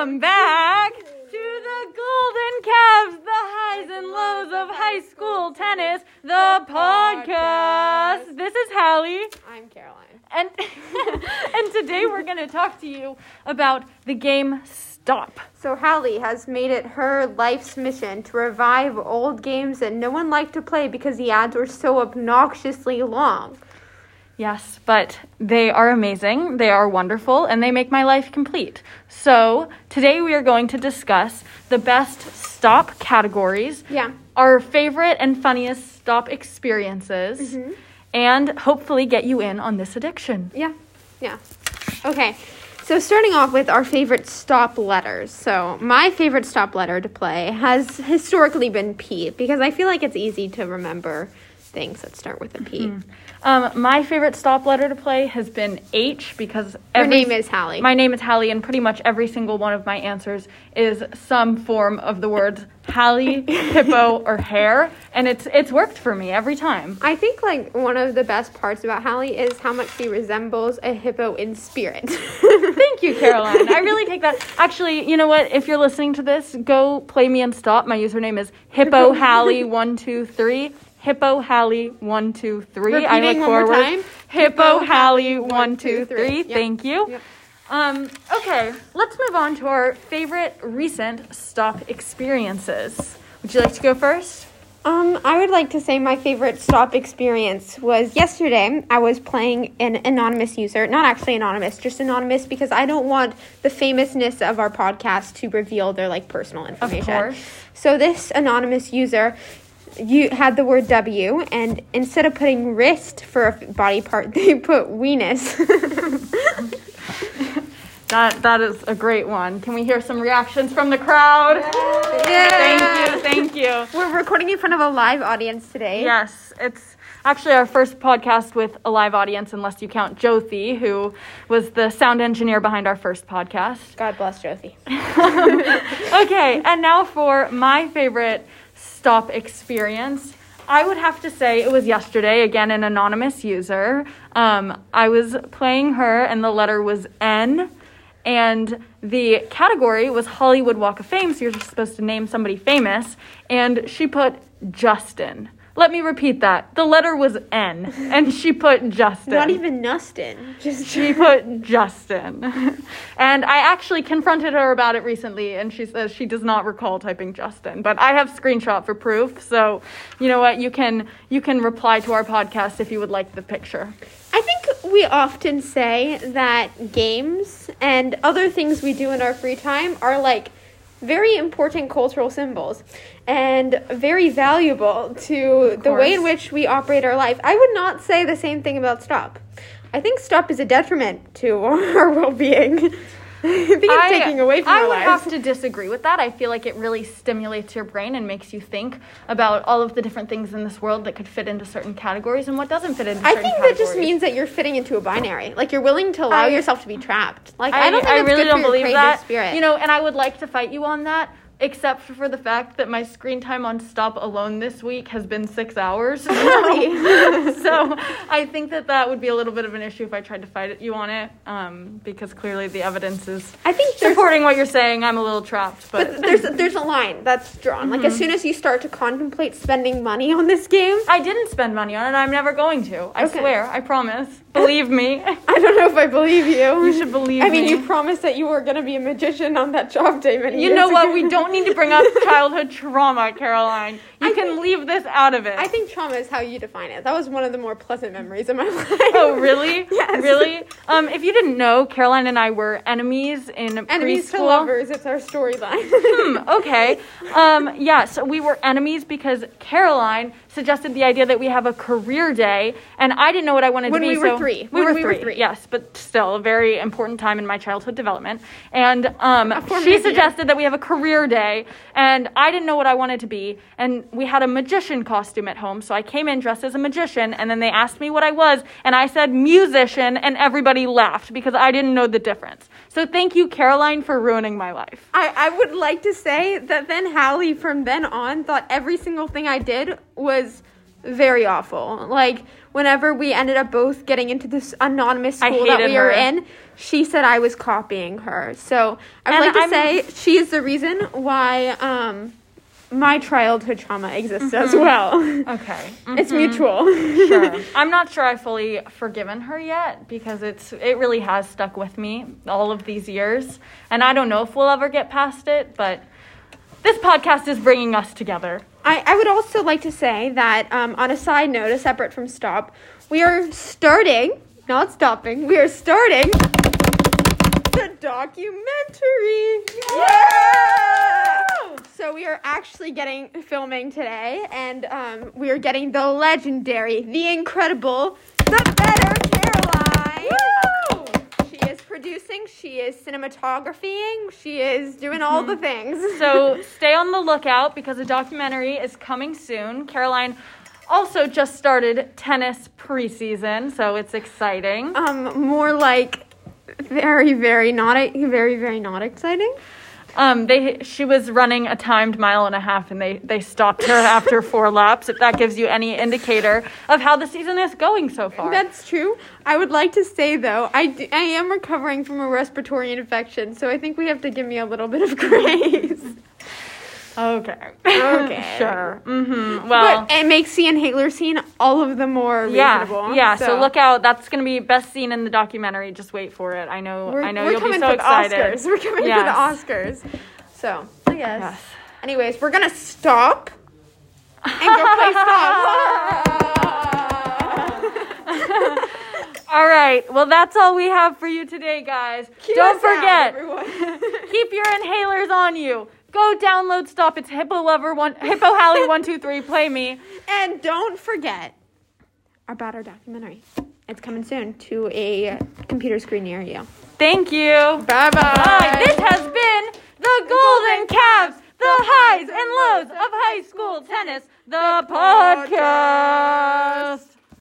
Welcome back to the Golden Cavs, the highs and lows of high school tennis, the podcast. This is Hallie, I'm Caroline. and and today we're going to talk to you about the game Stop. So Hallie has made it her life's mission to revive old games that no one liked to play because the ads were so obnoxiously long. Yes, but they are amazing, they are wonderful, and they make my life complete. So, today we are going to discuss the best stop categories, Yeah. our favorite and funniest stop experiences, Mm-hmm. and hopefully get you in on this addiction. Yeah. Yeah. Okay. So starting off with our favorite stop letters. So my favorite stop letter to play has historically been P because I feel like it's easy to remember things that start with a P. Um, my favorite stop letter to play has been H because Your name is Hallie. My name is Hallie, and pretty much every single one of my answers is some form of the words Hallie, hippo, or hair, and it's it's worked for me every time. I think like one of the best parts about Hallie is how much she resembles a hippo in spirit. Thank you, Caroline. I really take that. Actually, you know what? If you're listening to this, go play me and stop. My username is Hippo Hallie one two three. Hippo Hallie one two three. I look one more forward. time. Hippo Hippo Hallie Hallie, one one, two two, three. three. Yep. Thank you. Yep. Um, okay, let's move on to our favorite recent stop experiences. Would you like to go first? Um, I would like to say my favorite stop experience was yesterday. I was playing an anonymous user, not actually anonymous, just anonymous because I don't want the famousness of our podcast to reveal their like personal information. course. So this anonymous user you had the word W and instead of putting wrist for a body part, they put weenus. That that is a great one. Can we hear some reactions from the crowd? Thank you, thank you. We're recording in front of a live audience today. Yes, it's actually our first podcast with a live audience, unless you count Jothi, who was the sound engineer behind our first podcast. God bless Jothi. Okay, and now for my favorite stop experience. I would have to say it was yesterday, again, an anonymous user. Um, I was playing her, and the letter was N, and the category was Hollywood Walk of Fame, so you're supposed to name somebody famous, and she put Justin. Let me repeat that. The letter was N, and she put Justin. Not even Nustin. Just She put Justin. and I actually confronted her about it recently, and she says she does not recall typing Justin. But I have screenshot for proof, so you know what? You can you can reply to our podcast if you would like the picture. I think we often say that games and other things we do in our free time are like very important cultural symbols and very valuable to the way in which we operate our life. I would not say the same thing about stop. I think stop is a detriment to our well-being. I think it's taking away from I would lives. have to disagree with that. I feel like it really stimulates your brain and makes you think about all of the different things in this world that could fit into certain categories and what doesn't fit into I think categories. that just means that you're fitting into a binary. Like you're willing to allow I- yourself to be trapped. Like I, don't think it's really don't believe that. spirit. You know, and I would like to fight you on that, except for the fact that my screen time on Stop alone this week has been six hours. Really? so I think that that would be a little bit of an issue if I tried to fight you on it, um, because clearly the evidence is I think supporting what you're saying. I'm a little trapped, but. But there's there's a line that's drawn. Like as soon as you start to contemplate spending money on this game, I didn't spend money on it. I'm never going to. I Okay. swear. I promise. Believe me. I don't know if I believe you. You should believe I mean, me. you promised that you were going to be a magician on that job day many You know what? ago. We don't need to bring up childhood trauma, Caroline. You I can think- leave this out of it. I think trauma is how you define it. That was one of the more pleasant memories of my life. Oh, really? Yes. Really? Um, if you didn't know, Caroline and I were enemies in Enemies to lovers. It's our storyline. Hmm, okay. Um, yeah, so we were enemies because Caroline suggested the idea that we have a career day, and I didn't know what I wanted When to be. we were so- three. When When we we were were three. three. Yes, but still a very important time in my childhood development. And um, she suggested that we have a career day, and I didn't know what I wanted to be. And we had a magician costume at home, so I came in dressed as a magician, and then they asked me what I was, and I said musician, and everybody laughed because I didn't know the difference. So thank you, Caroline, for ruining my life. I, I would like to say that then Hallie from then on thought every single thing I did was very awful. Like whenever we ended up both getting into this anonymous school that we were in, she said I was copying her. So I would And like to I'm- say she is the reason why um, my childhood trauma exists as well. Okay. It's mutual. sure. I'm not sure I've fully forgiven her yet because it's it really has stuck with me all of these years, and I don't know if we'll ever get past it. But this podcast is bringing us together. I, I would also like to say that um, on a side note, a separate from stop, we are starting, not stopping, we are starting the documentary. Yeah! So we are actually getting filming today, and um, we are getting the legendary, the incredible, the better Caroline. She is producing, she is cinematographying, she is doing all the things. So stay on the lookout because a documentary is coming soon. Caroline also just started tennis preseason, so it's exciting. um, more like very, very not, very, very not exciting. Um, they she was running a timed mile and a half, and they they stopped her after four laps. If that gives you any indicator of how the season is going so far. That's true. I would like to say though, I, d- I am recovering from a respiratory infection, so I think we have to give me a little bit of grace. Okay. Okay. sure. Mm-hmm. Well. but it makes the inhaler scene all of the more yeah, reasonable. yeah. So. look out. That's gonna be best scene in the documentary. Just wait for it. I know. We're, I know we're you'll be coming so excited. the Oscars. We're coming Yes. for the Oscars. So I guess. Yes. Anyways, we're gonna stop and go play stop. All right. Well, that's all we have for you today, guys. Cue Don't us out, forget. keep your inhalers on you. Go download Stop. It's Hippo Lover one Hippo Hallie one two three. Play me. And don't forget about our documentary. It's coming soon to a computer screen near you. Thank you. Bye Bye. This has been the Golden Cavs, the highs and lows of high school tennis, the podcast.